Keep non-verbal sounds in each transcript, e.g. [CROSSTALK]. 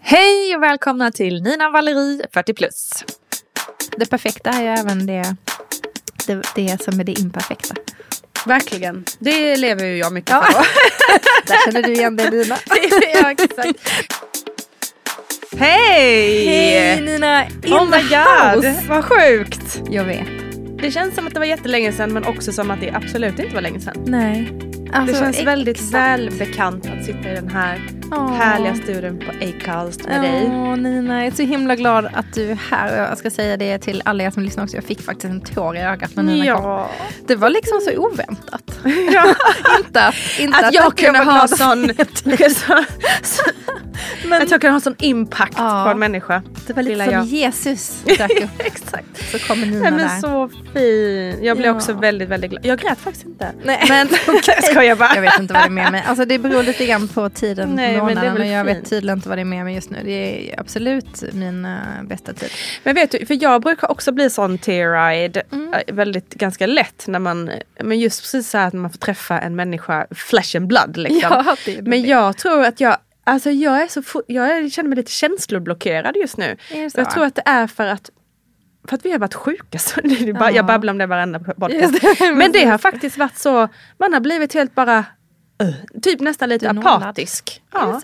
Hej och välkomna till Nina Valerie 40 plus. Det perfekta är ju även det, det, det som är det imperfekta. Verkligen. Det lever ju jag mycket Ja. på. [LAUGHS] Där känner du igen dig Nina. [LAUGHS] ja, exakt. Hej! Hej Nina! In Oh my god, house. vad sjukt. Jag vet. Det känns som att det var jättelänge sedan men också som att det absolut inte var länge sedan. Nej. Det Alltså, känns väldigt exakt. välbekant att sitta i den här Åh. härliga studion på Acast med dig. Åh Nina, jag är så himla glad att du är här. Jag ska säga det till alla er som lyssnar också. Jag fick faktiskt en tår i ögat när Nina kom. Ja. Det var liksom så oväntat. [LAUGHS] ja. [LAUGHS] inte att, inte Att jag kunde ha sån... [LAUGHS] så, så, Men- att jag kunde ha sån impact Ja. på en människa. Det var lite som jag. Jesus dök upp. Exakt. Så kommer Nina Nej, men där. så fin. Jag blev också väldigt, väldigt glad. Jag grät faktiskt inte. Nej. Men jag skojar bara. Jag vet inte vad det är med mig. Alltså det beror lite grann på tiden Nej, på det månaden. och jag vet fint. tydligen inte vad det är med mig just nu. Det är absolut min eh, bästa tid. Men vet du, för jag brukar också bli sån tear-eyed Mm. eh, väldigt ganska lätt när man, men just precis så här att man får träffa en människa flesh and blood liksom. [LAUGHS] det är Men jag tror att jag, alltså jag är så, jag känner mig lite känsloblockerad just nu. Det jag tror att det är för att för att vi har varit sjuka. Så Ja. Jag babblar om det varenda podcast. [LAUGHS] Det, Men det har faktiskt varit så, man har blivit helt bara, uh, typ nästan lite apatisk. Ja.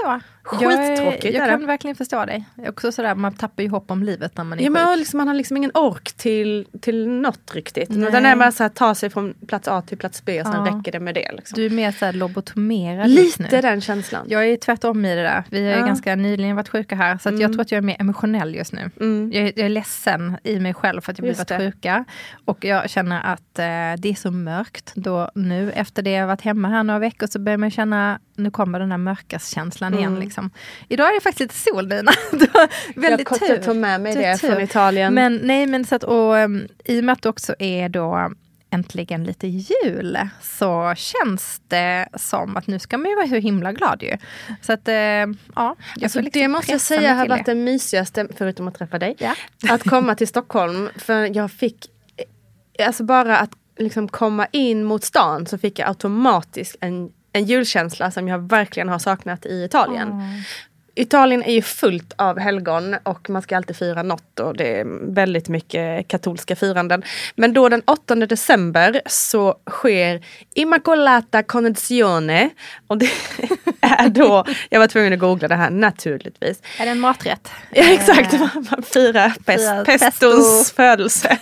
Skittråkigt Jag, jag kan verkligen förstå dig. Också sådär, man tappar ju hopp om livet när man är Ja, sjuk. men liksom, man har liksom ingen ork till, till något riktigt. Nej. Utan det är bara så här, ta sig från plats A till plats B och sen Ja. räcker det med det. Liksom. Du är mer såhär lobotomerad Lite nu. den känslan. Jag är tvärtom i det där. Vi har Ja. ganska nyligen varit sjuka här. Så att jag tror att jag är mer emotionell just nu. Mm. Jag, jag är ledsen i mig själv för att jag blivit sjuka. Och jag känner att eh, det är så mörkt. Då nu efter det jag varit hemma här några veckor så börjar man känna, nu kommer den där mörkarskänslan igen. Mm. Liksom. Idag är det faktiskt lite sol Nina. [LAUGHS] Du har väldigt jag tur. tog med mig det tur. från Italien. Men nej, men så att, och, um, i och med att det också är då äntligen lite jul så känns det som att nu ska man ju vara hur himla glad ju. Så att, eh, ja. Jag Alltså, liksom det måste jag säga har varit det. det mysigaste, förutom att träffa dig, Ja. [LAUGHS] att komma till Stockholm. För jag fick, eh, alltså bara att liksom komma in mot stan så fick jag automatiskt en, en julkänsla som jag verkligen har saknat i Italien. Italien är ju fullt av helgon och man ska alltid fira något och det är väldigt mycket katolska firanden. Men då den 8 december så sker Immacolata Connezione och det [LAUGHS] är då, jag var tvungen att googla det här naturligtvis. Är det en maträtt? Ja exakt, man, man firar pest, Fira pestons pesto. födelse.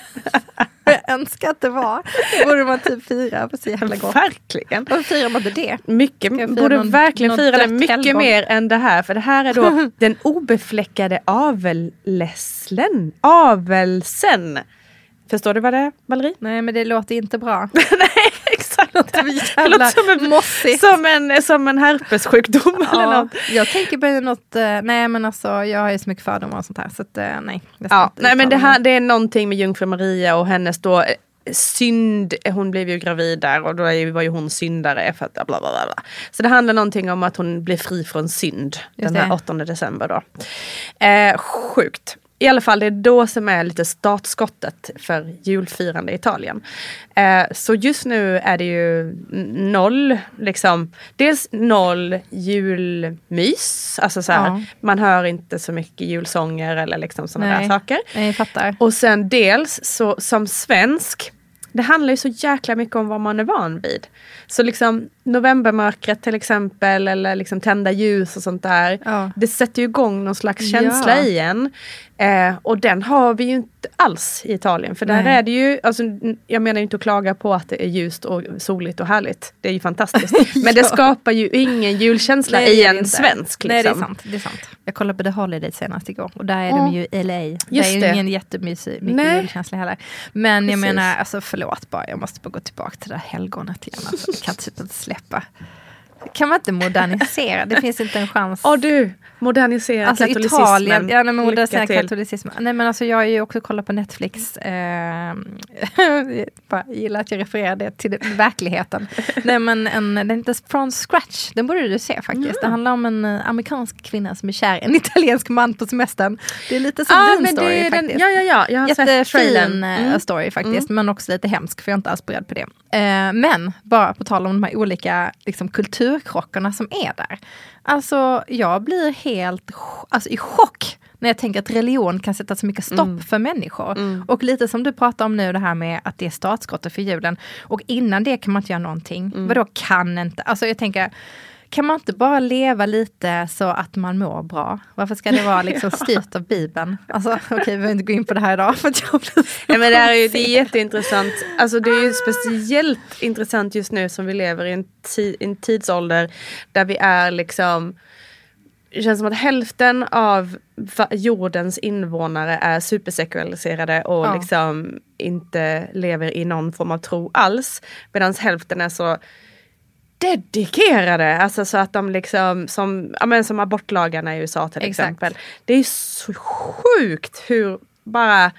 [LAUGHS] Jag önskar att det var. Det borde man typ fira på så jävla gott. Verkligen. Varför firar man inte det? Mycket, borde någon- verkligen någon fira det mycket helgon? mer än det här. För det här är då [LAUGHS] den obefläckade avelslen. Avelsen. Förstår du vad det är, Valerie? Nej men det låter inte bra. [LAUGHS] Nej, [LAUGHS] Det jävla låter som en, mossigt. som en, som en herpessjukdom eller Ja, något. jag tänker på något, eh, nej men alltså jag har ju så mycket fördomar och sånt här så att eh, nej. Ja, nej men det, här, det är någonting med jungfru Maria och hennes då eh, synd, hon blev ju gravid där och då var ju hon syndare för att bla bla bla. Så det handlar någonting om att hon blir fri från synd den här det. 8 december då. Eh, sjukt. I alla fall det är då som är lite startskottet för julfirande i Italien. Eh, så just nu är det ju noll, liksom, dels noll julmys. Alltså så här, Ja. man hör inte så mycket julsånger eller liksom sådana där saker. Nej, jag fattar. Och sen dels så som svensk, det handlar ju så jäkla mycket om vad man är van vid. Så liksom novembermörkret till exempel eller liksom tända ljus och sånt där. Ja. Det sätter ju igång någon slags känsla Ja. i en. Eh, och den har vi ju inte alls i Italien. För där Nej. är det ju, alltså, jag menar ju inte att klaga på att det är ljust och soligt och härligt. Det är ju fantastiskt. [LAUGHS] Men det Ja. skapar ju ingen julkänsla Nej, det i det en inte. svensk. Liksom. Nej det är sant. Det är sant. Jag kollade på The Holiday senast igår och där är Ja. de ju i LA. det Just är ju det. ingen jättemysig julkänsla heller. Men jag Precis. menar, alltså förlåt bara, jag måste bara gå tillbaka till det där helgonet igen. Alltså, jag kan typ inte släppa. Kan man inte modernisera? Det finns inte en chans. Åh du, modernisera Alltså katolicismen. Italien, ja, nej, men modernisera katolicismen. Nej men alltså jag har ju också kollat på Netflix. Eh, [LAUGHS] bara gillar att jag refererar det till verkligheten. nej men en, den heter From Scratch, den borde du se faktiskt. Det handlar om en eh, amerikansk kvinna som är kär i en [LAUGHS] italiensk man på semestern. Det är lite som ah, din men story det är den, faktiskt. ja, ja, ja. Jag har Jättefin eh, Mm. story faktiskt, men också lite hemsk för jag är inte alls beredd på det. Eh, men bara på tal om de här olika liksom, kulturkrockarna som är där. Alltså jag blir helt alltså, i chock när jag tänker att religion kan sätta så mycket stopp Mm. för människor. Och lite som du pratar om nu det här med att det är startskottet för julen. Och innan det kan man inte göra någonting. Mm. Vadå kan inte? Alltså jag tänker kan man inte bara leva lite så att man mår bra? Varför ska det vara liksom [LAUGHS] styrt av Bibeln? Alltså okej, vi behöver inte gå in på det här idag. För att jag blir men det, här är ju, det är jätteintressant. Alltså, det är ju speciellt intressant just nu som vi lever i en, ti- en tidsålder där vi är liksom det känns som att hälften av jordens invånare är supersekulariserade och Ja. liksom inte lever i någon form av tro alls. Medan hälften är så dedikerade, alltså så att de liksom som, ja, men som abortlagarna i USA till Exakt. exempel. Det är så sjukt hur bara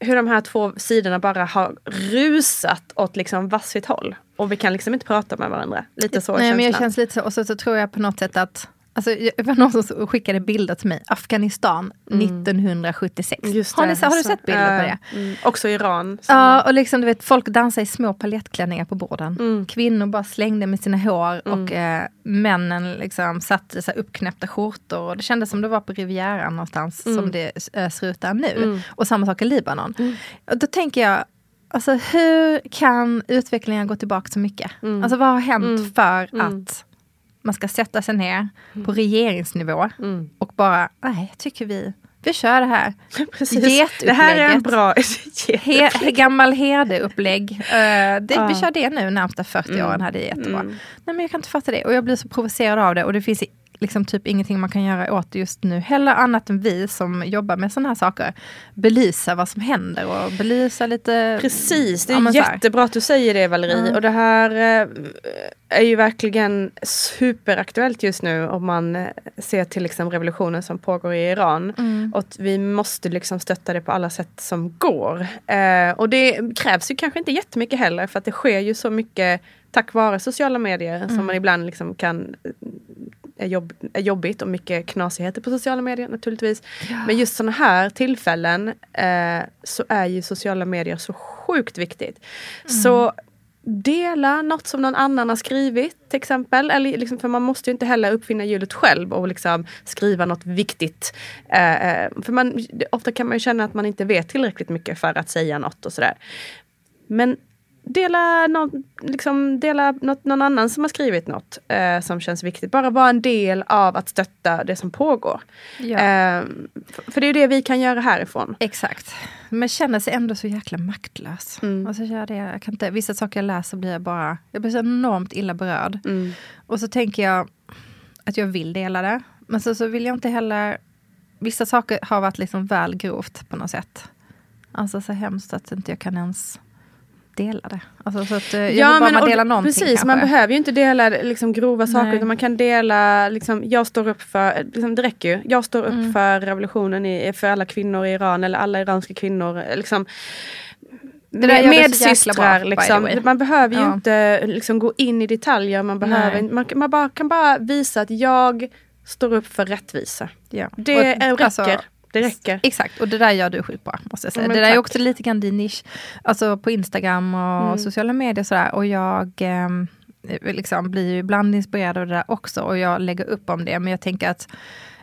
hur de här två sidorna bara har rusat åt liksom varsitt håll. Och vi kan liksom inte prata med varandra. Lite så Nej, men jag känslan. känns lite så. Och så, så tror jag på något sätt att Alltså, det var någon som skickade bilder till mig. Afghanistan 1976. Mm. Just har, ni, det, har du sett bilder på det? Mm. Också Iran. Ja, och liksom du vet folk dansar i små palettklänningar på borden. Mm. Kvinnor bara slängde med sina hår och eh, männen liksom satte så här uppknäppta skjortor. Och det kändes som det var på Rivieran någonstans Mm. som det eh, ser ut där nu. Och samma sak i Libanon. Och då tänker jag, alltså hur kan utvecklingen gå tillbaka så mycket? Mm. Alltså vad har hänt för att man ska sätta sig ner på regeringsnivå Mm. och bara, nej, tycker vi, vi kör det här. [LAUGHS] Precis. Det här är en bra [LAUGHS] He, gammal herdeupplägg. Uh, det, Vi kör det nu närmsta 40 åren, här, det är jättebra. Mm. Nej men jag kan inte fatta det och jag blir så provocerad av det och det finns liksom typ ingenting man kan göra åt det just nu heller annat än vi som jobbar med sådana här saker. Belysa vad som händer och belysa lite... Precis, det Ja, är här. jättebra att du säger det Valerie. Ja. Och det här eh, är ju verkligen superaktuellt just nu om man eh, ser till liksom revolutionen som pågår i Iran. Mm. Och vi måste liksom stötta det på alla sätt som går. Eh, och det krävs ju kanske inte jättemycket heller för att det sker ju så mycket tack vare sociala medier Mm. som man ibland liksom kan är, jobb, är jobbigt och mycket knasigheter på sociala medier naturligtvis. Men just sådana här tillfällen eh, så är ju sociala medier så sjukt viktigt. Så dela något som någon annan har skrivit till exempel. Eller liksom, för man måste ju inte heller uppfinna hjulet själv och liksom skriva något viktigt. Eh, eh, för man, ofta kan man ju känna att man inte vet tillräckligt mycket för att säga något och sådär. Men dela, någon, liksom, dela något, någon annan som har skrivit något eh, som känns viktigt. Bara vara en del av att stötta det som pågår. Ja. Eh, för, det är det vi kan göra härifrån. Exakt. Men känner sig ändå så jäkla maktlös. Mm. Alltså, jag, det, jag kan inte, vissa saker jag läser blir jag bara, jag blir så enormt illa berörd. Mm. Och så tänker jag att jag vill dela det. Men så, så vill jag inte heller... Vissa saker har varit liksom väl grovt på något sätt. Alltså så hemskt att inte jag kan ens dela det. Alltså så att, eh, vill bara man delar någonting Precis, kanske. man behöver ju inte dela liksom, grova saker utan man kan dela, liksom, jag står upp för, liksom, det räcker ju. Jag står upp Mm. för revolutionen i, för alla kvinnor i Iran eller alla iranska kvinnor. Liksom, Det där med bra, systrar, the liksom. man behöver ju Ja. inte liksom, gå in i detaljer. Man, behöver, Nej. man, man bara, kan bara visa att jag står upp för rättvisa. Ja. Det Och, är, räcker. alltså, det räcker. Exakt, och det där gör du sjukt bra. Måste jag säga. Men det där är tack. också lite grann din nisch. Alltså på Instagram och Mm. sociala medier och sådär. Och jag ehm, liksom blir ju ibland inspirerad av det där också. Och jag lägger upp om det. Men jag tänker att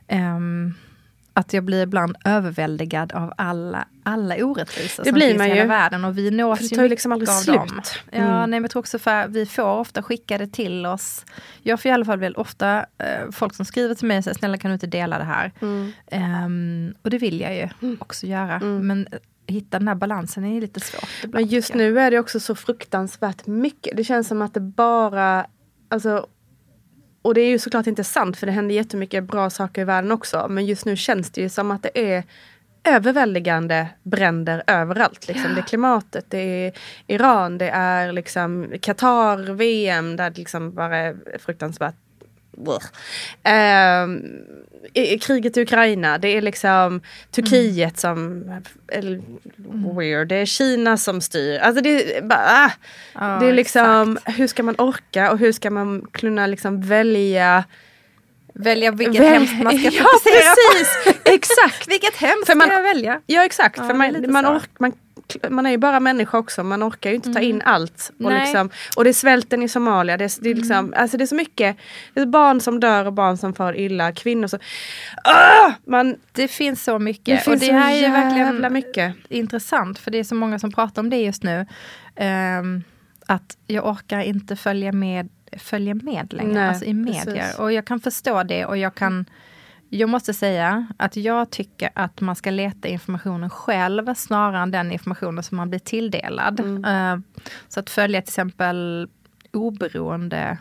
ehm, att jag blir ibland överväldigad av alla, alla orättvisor Det som blir finns man i hela ju. världen. Och vi nås För det ju tar ju liksom aldrig slut. dem. Ja, Mm. nej, men jag tror också för vi får ofta skickade till oss. Jag får i alla fall väl ofta eh, folk som skriver till mig och säger snälla kan du inte dela det här? Mm. Ehm, och det vill jag ju också göra. Men eh, hitta den här balansen är lite svårt. ibland, Men just nu är det också så fruktansvärt mycket. Det känns som att det bara, alltså, och det är ju såklart inte sant för det händer jättemycket bra saker i världen också. Men just nu känns det ju som att det är överväldigande bränder överallt. Liksom. Det är klimatet, det är Iran, det är liksom Qatar, VM där det liksom bara är fruktansvärt Eh, kriget i Ukraina, det är liksom Turkiet som eller, weird, det är Kina som styr. Alltså det, bara, ah. Ja, det är liksom, exakt. hur ska man orka och hur ska man kunna liksom välja Välja vilket Väl- hemskt man ska [LAUGHS] Ja fokusera på. precis, exakt. [LAUGHS] Vilket hemskt man- ska jag välja? Ja exakt, Ja, för man, man, ork, man, man är ju bara människa också, man orkar ju inte ta in allt. Och, liksom, och det är svälten i Somalia, det är, det, är liksom, alltså det är så mycket. Det är barn som dör och barn som far illa, kvinnor som... Ah! Man, Det finns så mycket. det finns och det här är verkligen mycket. intressant, för det är så många som pratar om det just nu. Ehm, att jag orkar inte följa med, följa med längre, Nej, alltså i medier. precis. Och jag kan förstå det och jag kan jag måste säga att jag tycker att man ska leta informationen själv snarare än den informationen som man blir tilldelad. Ehm, så att följa till exempel oberoende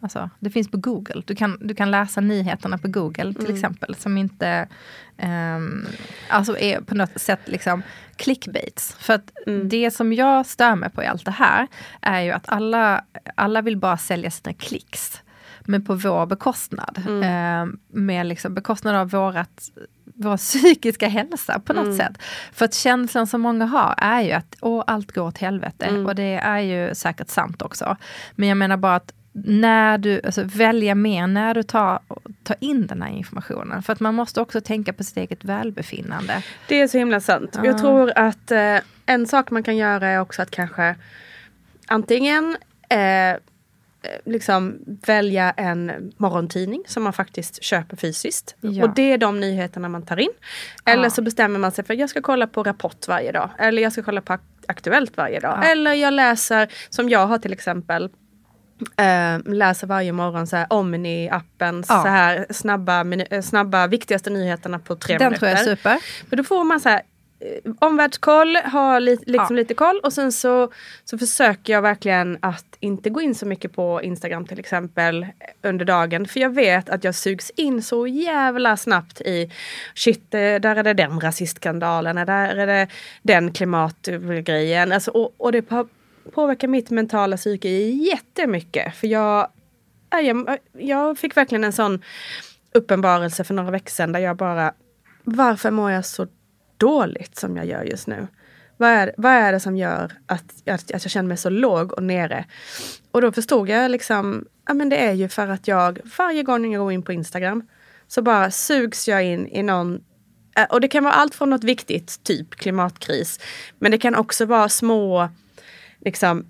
Alltså, det finns på Google. Du kan, du kan läsa nyheterna på Google till exempel. Som inte ehm, alltså är på något sätt liksom clickbaits. För att det som jag stör mig på i allt det här är ju att alla, alla vill bara sälja sina klicks. Men på vår bekostnad. Ehm, med liksom bekostnad av vårat, vår [LAUGHS] psykiska hälsa på något sätt. För att känslan som många har är ju att åh, allt går åt helvete. Och det är ju säkert sant också. Men jag menar bara att när du, alltså välja mer när du tar, tar in den här informationen. För att man måste också tänka på sitt eget välbefinnande. Det är så himla sant. Jag tror att eh, en sak man kan göra är också att kanske antingen eh, liksom välja en morgontidning som man faktiskt köper fysiskt. Ja. Och det är de nyheterna man tar in. Eller Ja. så bestämmer man sig för att jag ska kolla på Rapport varje dag. Eller jag ska kolla på Ak- Aktuellt varje dag. Ja. Eller jag läser, som jag har till exempel, eh, läser varje morgon så här Omni-appen, Ja. så här snabba, eh, snabba viktigaste nyheterna på tre Den minuter. tror jag är super. För då får man så här eh, omvärldskoll, ha li, liksom Ja. lite koll och sen så, så försöker jag verkligen att inte gå in så mycket på Instagram till exempel eh, under dagen. För jag vet att jag sugs in så jävla snabbt i shit, eh, där är det den rasistskandalen, där är det den klimatgrejen. Alltså, och, och det på, påverkar mitt mentala psyke jättemycket. För jag, ja, jag, jag fick verkligen en sån uppenbarelse för några veckor sedan där jag bara varför mår jag så dåligt som jag gör just nu? Vad är, vad är det som gör att, att, att jag känner mig så låg och nere? Och då förstod jag liksom, ja men det är ju för att jag varje gång jag går in på Instagram så bara sugs jag in i någon eh, och det kan vara allt från något viktigt, typ klimatkris. Men det kan också vara små liksom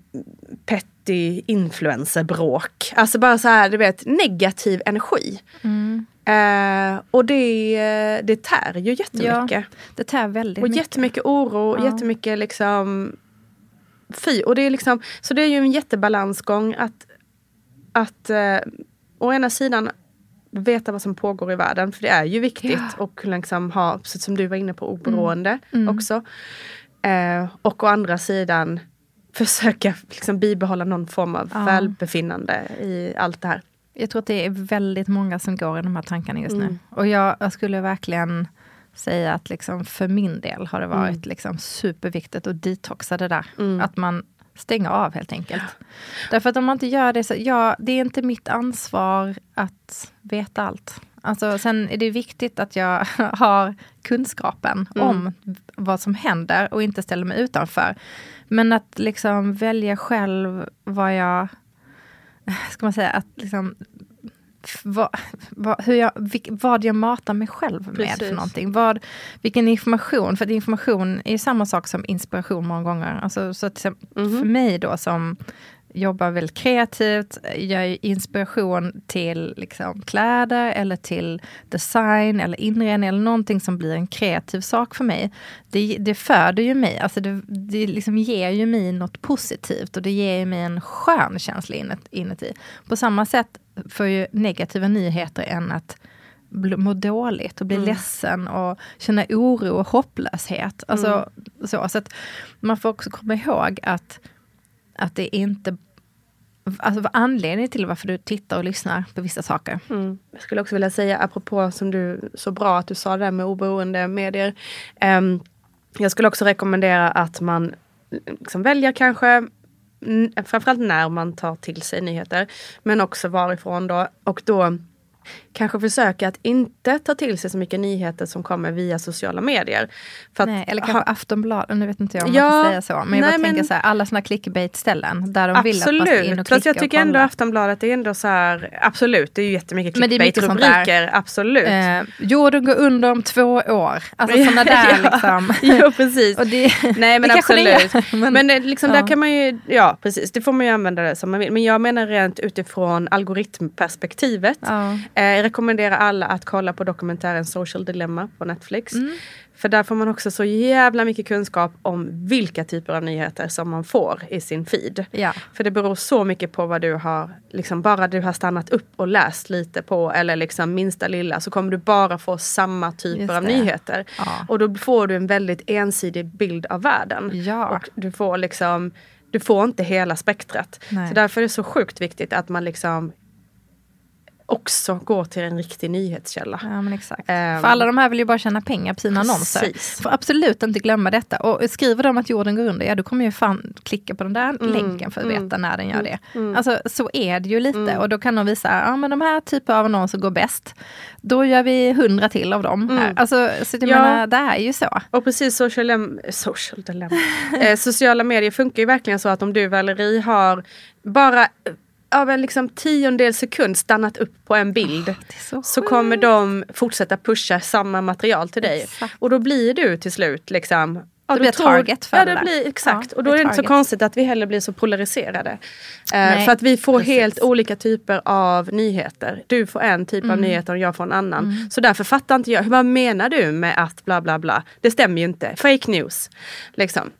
petty influencerbråk. Alltså bara så här, du vet, negativ energi. Mm. Eh, och det, eh, det tär ju jättemycket. Det tär väldigt och mycket. jättemycket oro, Ja. jättemycket liksom fy. Och det är liksom, så det är ju en jättebalansgång att, att eh, å ena sidan veta vad som pågår i världen, för det är ju viktigt Ja. och liksom ha, precis som du var inne på, oberoende Mm. också. Eh, och å andra sidan försöka liksom bibehålla någon form av Ja. välbefinnande i allt det här. Jag tror att det är väldigt många som går i de här tankarna just nu. Mm. Och jag, jag skulle verkligen säga att liksom för min del har det varit Mm. liksom superviktigt att detoxa det där. Mm. Att man stänger av helt enkelt. Därför att om man inte gör det så, ja, det är inte mitt ansvar att veta allt. Alltså, sen är det viktigt att jag [LAUGHS] har kunskapen Mm. om vad som händer och inte ställer mig utanför. Men att liksom välja själv vad jag ska man säga, att liksom vad, vad, hur jag, vilk, vad jag matar mig själv med Precis. för någonting. Vad, vilken information, för att information är samma sak som inspiration många gånger. Alltså, så att, exempel Mhm. För mig då som jobbar väldigt kreativt, jag är inspiration till liksom, kläder eller till design eller inredning eller någonting som blir en kreativ sak för mig. Det, det föder ju mig, alltså det, det liksom ger ju mig något positivt och det ger mig en skön känsla inut- inuti. På samma sätt får ju negativa nyheter än att må dåligt och bli Mm. ledsen och känna oro och hopplöshet. Alltså, så, så att man får också komma ihåg att, att det inte alltså, vad anledningen till varför du tittar och lyssnar på vissa saker. Mm. Jag skulle också vilja säga, apropå som du så bra att du sa det där med oberoende medier. Um, jag skulle också rekommendera att man liksom väljer kanske framförallt när man tar till sig nyheter, men också varifrån då. Och då kanske försöka att inte ta till sig så mycket nyheter som kommer via sociala medier. nej, eller kanske ha, Aftonbladet, nu vet inte jag om ja, man får säga så. Men jag nej, tänker så här, alla såna clickbait-ställen där de absolut. vill att man ska in och klicka jag tycker ändå Aftonbladet är ändå så här, absolut det är ju jättemycket clickbait-rubriker, absolut. Eh, jorden går under om två år. Alltså [LAUGHS] sådana där ja, liksom. [LAUGHS] ja precis. det, nej [LAUGHS] men absolut. men, men eh, liksom ja. där kan man ju, ja precis, det får man ju använda det som man vill. Men jag menar rent utifrån algoritmperspektivet. Ja. Eh, jag rekommenderar alla att kolla på dokumentären Social Dilemma på Netflix. Mm. För där får man också så jävla mycket kunskap om vilka typer av nyheter som man får i sin feed. Ja. För det beror så mycket på vad du har, liksom bara du har stannat upp och läst lite på eller liksom minsta lilla så kommer du bara få samma typer av nyheter. Ja. Och då får du en väldigt ensidig bild av världen. Ja. Och du får liksom du får inte hela spektrat. Nej. Så därför är det så sjukt viktigt att man liksom också går till en riktig nyhetskälla. Ja, men exakt. Um, för alla de här vill ju bara tjäna pengar på sina precis. annonser. Får absolut inte glömma detta. Och skriver de att jorden går under, ja då kommer ju fan klicka på den där mm, länken för att mm, veta när den gör det. Mm, alltså så är det ju lite. Mm. Och då kan de visa, ja men de här typer av annonser går bäst. Då gör vi hundra till av dem. Mm. Alltså, så jag ja. menar, det är ju så. Och precis social, social eh, sociala medier funkar ju verkligen så att om du Valerie har bara av en liksom tiondel sekund stannat upp på en bild oh, så, så, kommer de fortsätta pusha samma material till dig. Exakt. Och då blir du till slut liksom Ja, det blir tror, target för ja, det, det blir, Exakt, ja, och då är det inte så konstigt att vi heller blir så polariserade. Uh, för att vi får precis. helt olika typer av nyheter. Du får en typ mm. av nyheter och jag får en annan. Mm. Så därför fattar inte jag, vad menar du med att bla bla bla? Det stämmer ju inte, fake news. Liksom.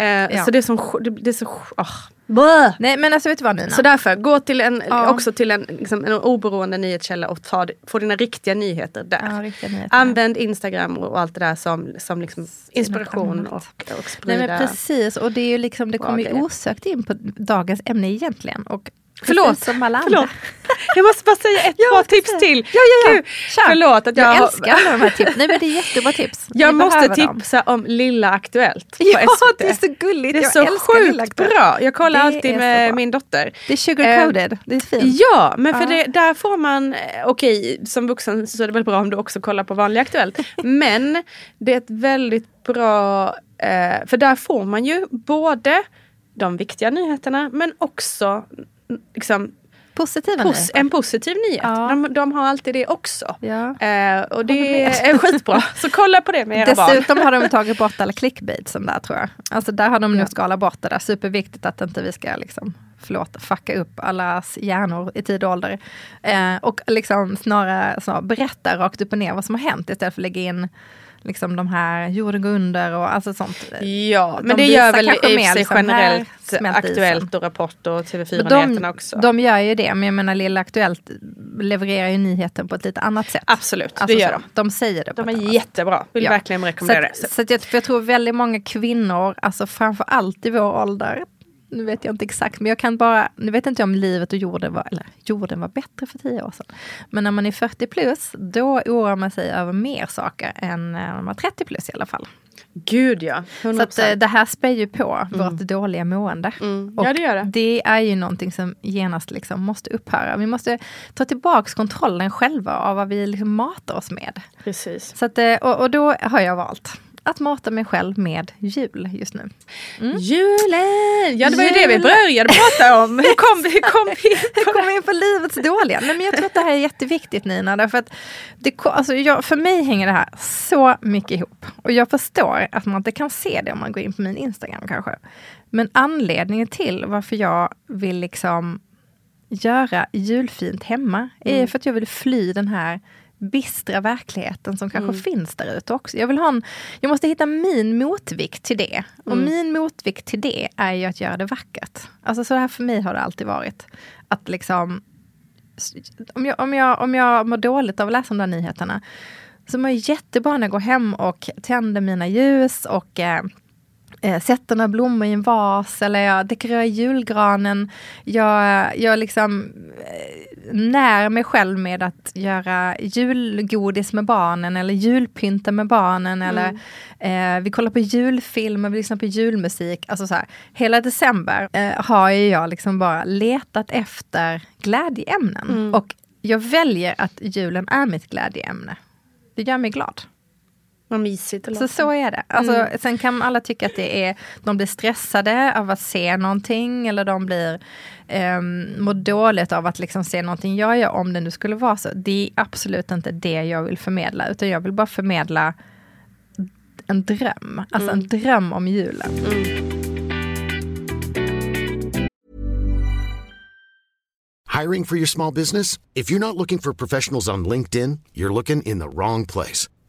Uh, ja. Så det är som, det, det är så, oh, Bäh. Nej men alltså vet du vad Nina? Så därför, gå till en, ja. också till en, liksom, en oberoende nyhetskälla och ta, få dina riktiga nyheter där. Ja, riktiga nyheter. Använd Instagram och allt det där som, som liksom inspiration och, och sprida. Nej men precis och det är ju liksom, det kommer ju osökt in på dagens ämne egentligen. Och Förlåt. Som alla andra. Förlåt. Jag måste bara säga ett [LAUGHS] par tips till. Ja, ja, ja. Förlåt att jag, jag älskar alla de här tipsen. Nej men det är jättebra tips. [LAUGHS] Jag Vi måste tipsa dem. om Lilla Aktuellt på ja, SVT. det är så gulligt. Det är jag så sjukt bra. Jag kollar det alltid med min dotter. Det är sugarcoated. Eh, det är fint. Ja, men för det, där får man, eh, okej okay, som vuxen så är det väl bra om du också kollar på vanlig Aktuellt. [LAUGHS] men det är ett väldigt bra, eh, för där får man ju både de viktiga nyheterna men också liksom, Positiva pos En positiv nyhet. Ja. De, de, har alltid det också. Ja. Eh, och det är skitbra. [LAUGHS] Så kolla på det med era Dessutom barn. Dessutom har de tagit bort alla clickbait som där tror jag. Alltså där har de ja. nog skalat bort det där. Superviktigt att inte vi ska liksom förlåt, fucka upp allas hjärnor i tid och ålder. Eh, och liksom snarare, snarare berätta rakt upp och ner vad som har hänt istället för att lägga in liksom de här jorden går under och alltså sånt. Ja, de men det gör väl i sig liksom generellt Aktuellt och Rapport och TV4-nyheterna också. De gör ju det, men jag menar Lilla Aktuellt levererar ju nyheten på ett lite annat sätt. Absolut, alltså, det gör de. De säger det. De är jättebra, vill ja. verkligen rekommendera så det. Så, så jag, jag tror väldigt många kvinnor, alltså framför allt i vår ålder, nu vet jag inte exakt, men jag kan bara, nu vet inte om livet och jorden var, eller jorden var bättre för tio år sedan. Men när man är 40 plus, då oroar man sig över mer saker än när man var 30 plus i alla fall. Gud ja, 100%. Så att, eh, det här spär ju på mm. vårt dåliga mående. Mm. Ja, det, gör det. det är ju någonting som genast liksom måste upphöra. Vi måste ta tillbaks kontrollen själva av vad vi liksom matar oss med. Precis. Så att, eh, och, och då har jag valt att mata mig själv med jul just nu. Mm. Julen! Ja det var ju det vi började prata om. [LAUGHS] Hur kom vi, kom vi Hur kom vi in på livets dåliga? Nej, men jag tror att det här är jätteviktigt Nina. Därför att det, alltså, jag, för mig hänger det här så mycket ihop. Och jag förstår att man inte kan se det om man går in på min Instagram kanske. Men anledningen till varför jag vill liksom göra julfint hemma är mm. för att jag vill fly den här bistra verkligheten som kanske mm. finns där ute också. Jag, vill ha en, jag måste hitta min motvikt till det. Och mm. min motvikt till det är ju att göra det vackert. Alltså så här för mig har det alltid varit. Att liksom om jag, om, jag, om jag mår dåligt av att läsa de där nyheterna så mår jag jättebra när jag går hem och tänder mina ljus och eh, eh, sätter några blommor i en vas eller jag dekorerar julgranen. Jag, jag liksom eh, när mig själv med att göra julgodis med barnen eller julpynta med barnen mm. eller eh, vi kollar på julfilmer, vi lyssnar på julmusik. Alltså så här, hela december eh, har jag liksom bara letat efter glädjeämnen. Mm. Och jag väljer att julen är mitt glädjeämne. Det gör mig glad. Vad mysigt. Så så är det. Alltså, mm. Sen kan alla tycka att det är, de blir stressade av att se någonting eller de blir um, mår dåligt av att liksom se någonting jag gör om det nu skulle vara så. Det är absolut inte det jag vill förmedla utan jag vill bara förmedla en dröm. Alltså mm. en dröm om julen. Mm. Hiring for your small business? If you're not looking for professionals on LinkedIn, you're looking in the wrong place.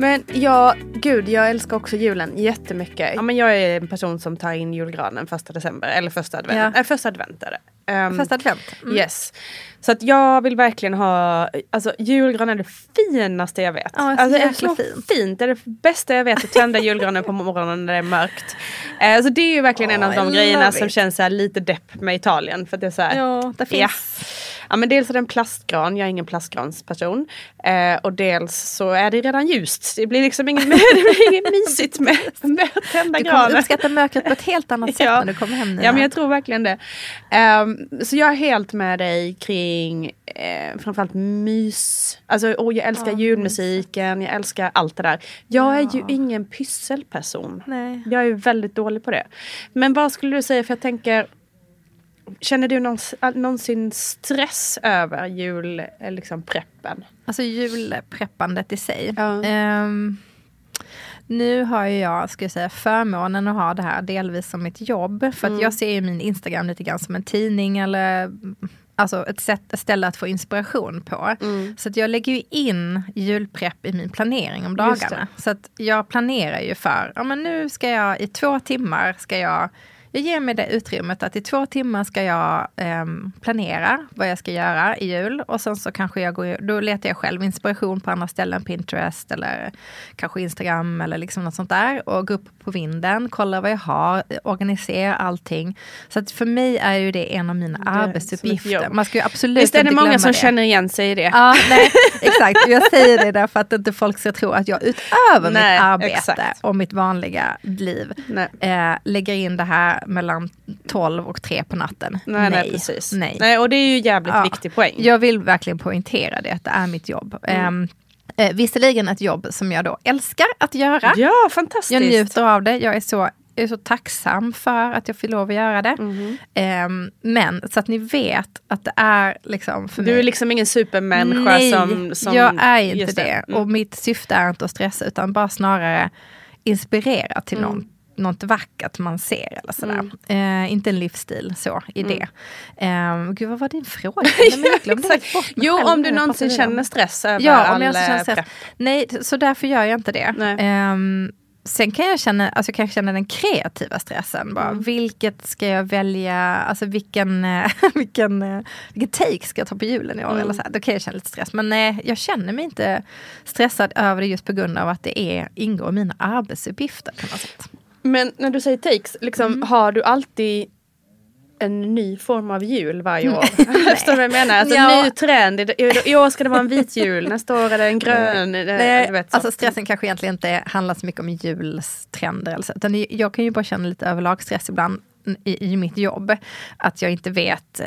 Men ja, gud, jag älskar också julen jättemycket. Ja, men jag är en person som tar in julgranen första december, eller första advent. Ja. Äh, första advent är det. Um, Första advent? Mm. Yes. Så att jag vill verkligen ha, alltså julgran är det finaste jag vet. Ja, alltså, det är så fint. fint. Det är det bästa jag vet att tända [LAUGHS] julgranen på morgonen när det är mörkt. Eh, så det är ju verkligen oh, en av de grejerna som känns så lite depp med Italien. För det är så här, ja, det finns. Ja. Ja men dels är det en plastgran, jag är ingen plastgransperson. Eh, och dels så är det redan ljust. Det blir liksom inget, [LAUGHS] det blir inget mysigt med, med att tända granen. Du kommer uppskatta mörkret på ett helt annat sätt [LAUGHS] ja. när du kommer hem nu. Ja men jag tror verkligen det. Um, så jag är helt med dig kring eh, framförallt mys. Alltså oh, jag älskar ja, julmusiken, jag älskar allt det där. Jag ja. är ju ingen pysselperson. Nej. Jag är väldigt dålig på det. Men vad skulle du säga, för jag tänker Känner du någonsin stress över julpreppen? Liksom, alltså julpreppandet i sig. Ja. Um, nu har jag, ska jag säga, förmånen att ha det här delvis som mitt jobb. För att mm. jag ser min Instagram lite grann som en tidning eller alltså ett, sätt, ett ställe att få inspiration på. Mm. Så att jag lägger ju in julprepp i min planering om dagarna. Så att jag planerar ju för, ja men nu ska jag i två timmar ska jag jag ger mig det utrymmet att i två timmar ska jag eh, planera vad jag ska göra i jul. Och sen så kanske jag går, då letar jag själv inspiration på andra ställen, Pinterest eller kanske Instagram eller liksom något sånt där. Och går upp på vinden, kollar vad jag har, organiserar allting. Så att för mig är ju det en av mina det arbetsuppgifter. Man ska ju absolut Visst är det många som det. känner igen sig i det? Ja, [LAUGHS] nej, exakt. Jag säger det därför att inte folk ska tro att jag utöver nej, mitt arbete exakt. och mitt vanliga liv eh, lägger in det här mellan 12 och 3 på natten. Nej, nej, nej precis. Nej. nej. och det är ju jävligt ja, viktig poäng. Jag vill verkligen poängtera det, att det är mitt jobb. Mm. Um, Eh, visserligen ett jobb som jag då älskar att göra. Ja, fantastiskt. Jag njuter av det. Jag är så, jag är så tacksam för att jag får lov att göra det. Mm. Um, men så att ni vet att det är liksom för Du mig. är liksom ingen supermänniska Nej, som, som... jag är inte det. det. Mm. Och mitt syfte är inte att stressa utan bara snarare inspirera till mm. någon något vackert man ser eller sådär. Mm. Eh, inte en livsstil så i mm. det. Eh, gud vad var din fråga? [LAUGHS] Nej, [LAUGHS] jo om du någonsin känner stress över ja, all om jag känner stress. Nej så därför gör jag inte det. Eh, sen kan jag känna, alltså kan jag känna den kreativa stressen. Bara, mm. Vilket ska jag välja, alltså vilken, [LAUGHS] vilken, vilken take ska jag ta på julen i år? Mm. Eller så här. Då kan jag känna lite stress. Men nej, jag känner mig inte stressad över det just på grund av att det är, ingår i mina arbetsuppgifter på något sätt. Men när du säger takes, liksom, mm. har du alltid en ny form av jul varje år. [LAUGHS] [LAUGHS] Förstår du vad jag menar? Alltså Ja. en ny trend. I, år ska det vara en vit jul, nästa år är det en grön. det- Nej, du vet, så. alltså stressen kanske egentligen inte handlar så mycket om julstrender. Eller så, utan jag kan ju bara känna lite överlag stress ibland i, i mitt jobb. Att jag inte vet eh,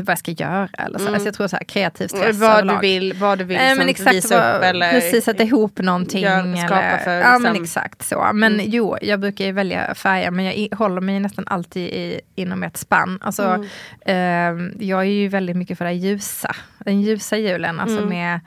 vad jag ska göra. Eller så. Alltså jag tror så här, kreativ stress Mm. vad du vill, vad du vill Nej, men exakt visa upp eller precis sätta ihop någonting. gör- skapa eller, för, ja men liksom- exakt så. Men jo, jag brukar ju välja färger men jag i, håller mig nästan alltid i, inom ett spann. Alltså, Mm. ehm, jag är ju väldigt mycket för det ljusa. Den ljusa julen, alltså Mm. med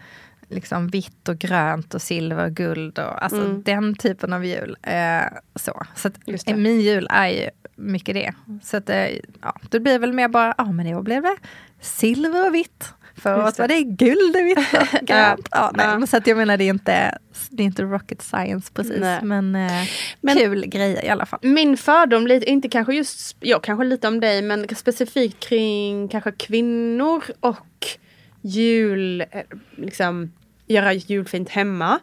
liksom vitt och grönt och silver och guld och alltså Mm. den typen av jul. Eh, så så att, min jul är ju mycket det. Så att, eh, ja, det blir väl mer bara, ja men i år blev det silver och vitt. För oss var det guld och vitt och [LAUGHS] grönt. ja, nej, Ja. men Så att jag menar det är inte, det är inte rocket science precis. Nej. Men, eh, Men- kul grejer i alla fall. Min fördom, lite, inte kanske just, ja kanske lite om dig, men specifikt kring kanske kvinnor och jul, eh, liksom göra julfint hemma,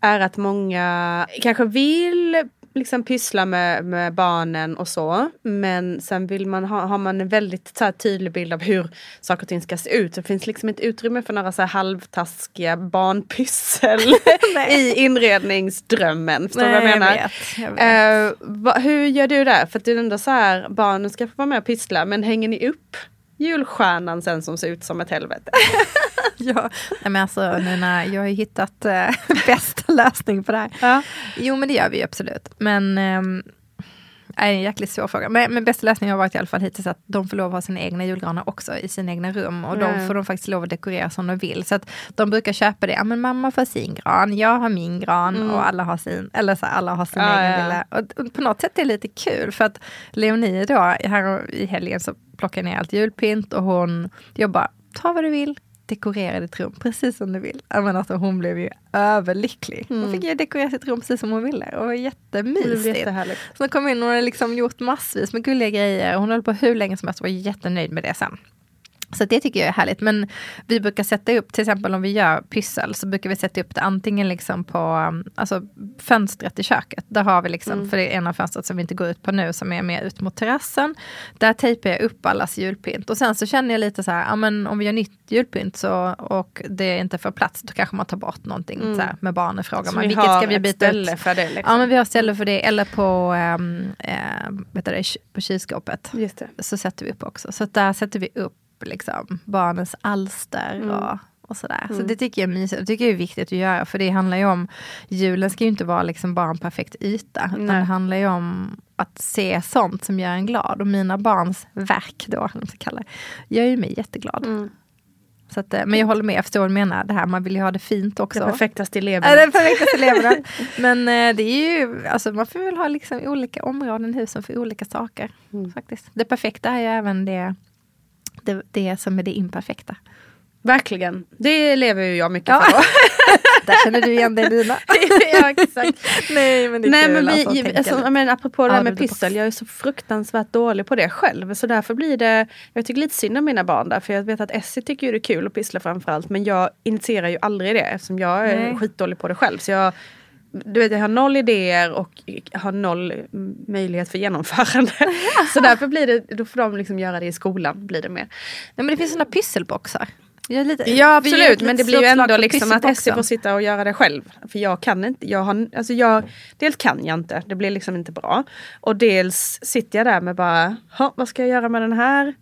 är att många kanske vill liksom pyssla med, med barnen och så. Men sen vill man ha, har man en väldigt så här, tydlig bild av hur saker och ting ska se ut. Det finns liksom inte utrymme för några så här, halvtaskiga barnpyssel [LAUGHS] i inredningsdrömmen. Förstår du vad jag menar? vet, jag vet. Eh, va, hur gör du där? För det är ändå så här, barnen ska få vara med och pyssla, men hänger ni upp julstjärnan sen som ser ut som ett helvete? [LAUGHS] [LAUGHS] Ja, nej, men alltså Nina, jag har ju hittat eh, [LAUGHS] bästa lösning på det här. Ja. Jo men det gör vi ju absolut. Men ehm, är en jäkligt svår fråga. Men, men bästa lösningen har varit i alla fall hittills att de får lov att ha sina egna julgranar också i sina egna rum. Och Ja. de får de faktiskt lov att dekorera som de vill. Så att de brukar köpa det. Ja men mamma får sin gran, jag har min gran och alla har sin. Eller så här, alla har sin Mm. Ja, egen ja. lilla. Och, och på något sätt är det lite kul för att Leonie då, här i helgen så plockar jag ner allt julpynt och hon jobbar, ta vad du vill, dekorera ditt rum precis som du vill. Menar, alltså, hon blev ju överlycklig. Hon fick ju dekorera sitt rum precis som hon ville och det var Det jättemysigt. jättehärligt. Så hon kom in och hade liksom gjort massvis med gulliga grejer. Hon höll på hur länge som helst och var jättenöjd med det sen. Så det tycker jag är härligt. Men vi brukar sätta upp, till exempel om vi gör pyssel, så brukar vi sätta upp det antingen liksom på um, alltså, fönstret i köket. Där har vi liksom, för det är ena fönstret som vi inte går ut på nu, som är mer ut mot terrassen. Där tejpar jag upp allas julpynt. Och sen så känner jag lite så här, ja, men om vi gör nytt julpynt så, och det inte får plats, då kanske man tar bort någonting så här, med barnen. Frågar Så man, ni vilket ska vi byta ställe ut? för det? Liksom. Ja men vi har ställe för det, eller på, um, vet du, på kylskåpet så sätter vi upp också. Så där sätter vi upp liksom, barnens alster Mm. och, och sådär. Så det tycker jag är mysigt. Det tycker jag är viktigt att göra. För det handlar ju om, julen ska ju inte vara liksom bara en perfekt yta. Utan Nej. det handlar ju om att se sånt som gör en glad. Och mina barns verk då, om man ska kalla det, gör ju mig jätteglad. Mm. Så att, eh, men jag håller med, jag förstår vad du menar. Det här, man vill ju ha det fint också. Det perfektaste Ja, perfektaste eleverna. [LAUGHS] Men eh, det är ju, alltså man får väl ha liksom olika områden i husen för olika saker. Mm. Faktiskt. Det perfekta är ju även det, det, det som är det imperfekta. Verkligen. Det lever ju jag mycket Ja. för. [LAUGHS] Där känner du igen dig Lina. [LAUGHS] ja, exakt. Nej men det är Nej kul men vi, alltså, alltså, apropå det här med pyssel, jag är så fruktansvärt dålig på det själv. Så därför blir det, jag tycker lite synd om mina barn där. För jag vet att Essie tycker ju det är kul att pyssla framförallt. Men jag initierar ju aldrig det eftersom jag är Nej. skitdålig på det själv. Så jag, du vet, jag har noll idéer och har noll möjlighet för genomförande. [LAUGHS] så därför blir det, då får de liksom göra det i skolan. Blir det mer. Nej men det finns sådana pysselboxar. Lite, Ja absolut men det blir ju ändå liksom att Essie får sitta och göra det själv. För jag kan inte, jag har, alltså jag, dels kan jag inte, det blir liksom inte bra. Och dels sitter jag där med bara, "Ha, vad ska jag göra med den här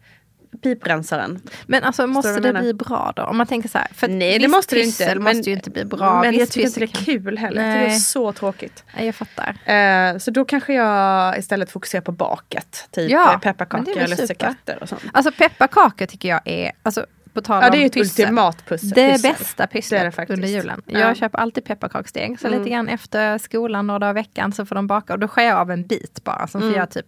piprensaren? Men alltså måste det bli bra då? Om man tänker så här. För Nej det måste det inte. Men, måste ju inte bli bra. men jag tycker inte det är kul heller. Tycker det är Nej. så tråkigt. Nej, jag fattar. Eh, så då kanske jag istället fokuserar på baket. Typ Ja, det pepparkakor är eller lussekatter och sånt. Alltså pepparkakor tycker jag är, alltså på tal Ja det är ett pyssel. ultimat pussel. Det pyssel. bästa Det är pysslet det under julen. Ja. Jag köper alltid pepparkaksdeg. Så Mm. lite grann efter skolan, några dagar i veckan, så får de baka. Och då skär jag av en bit bara, som Mm. får jag typ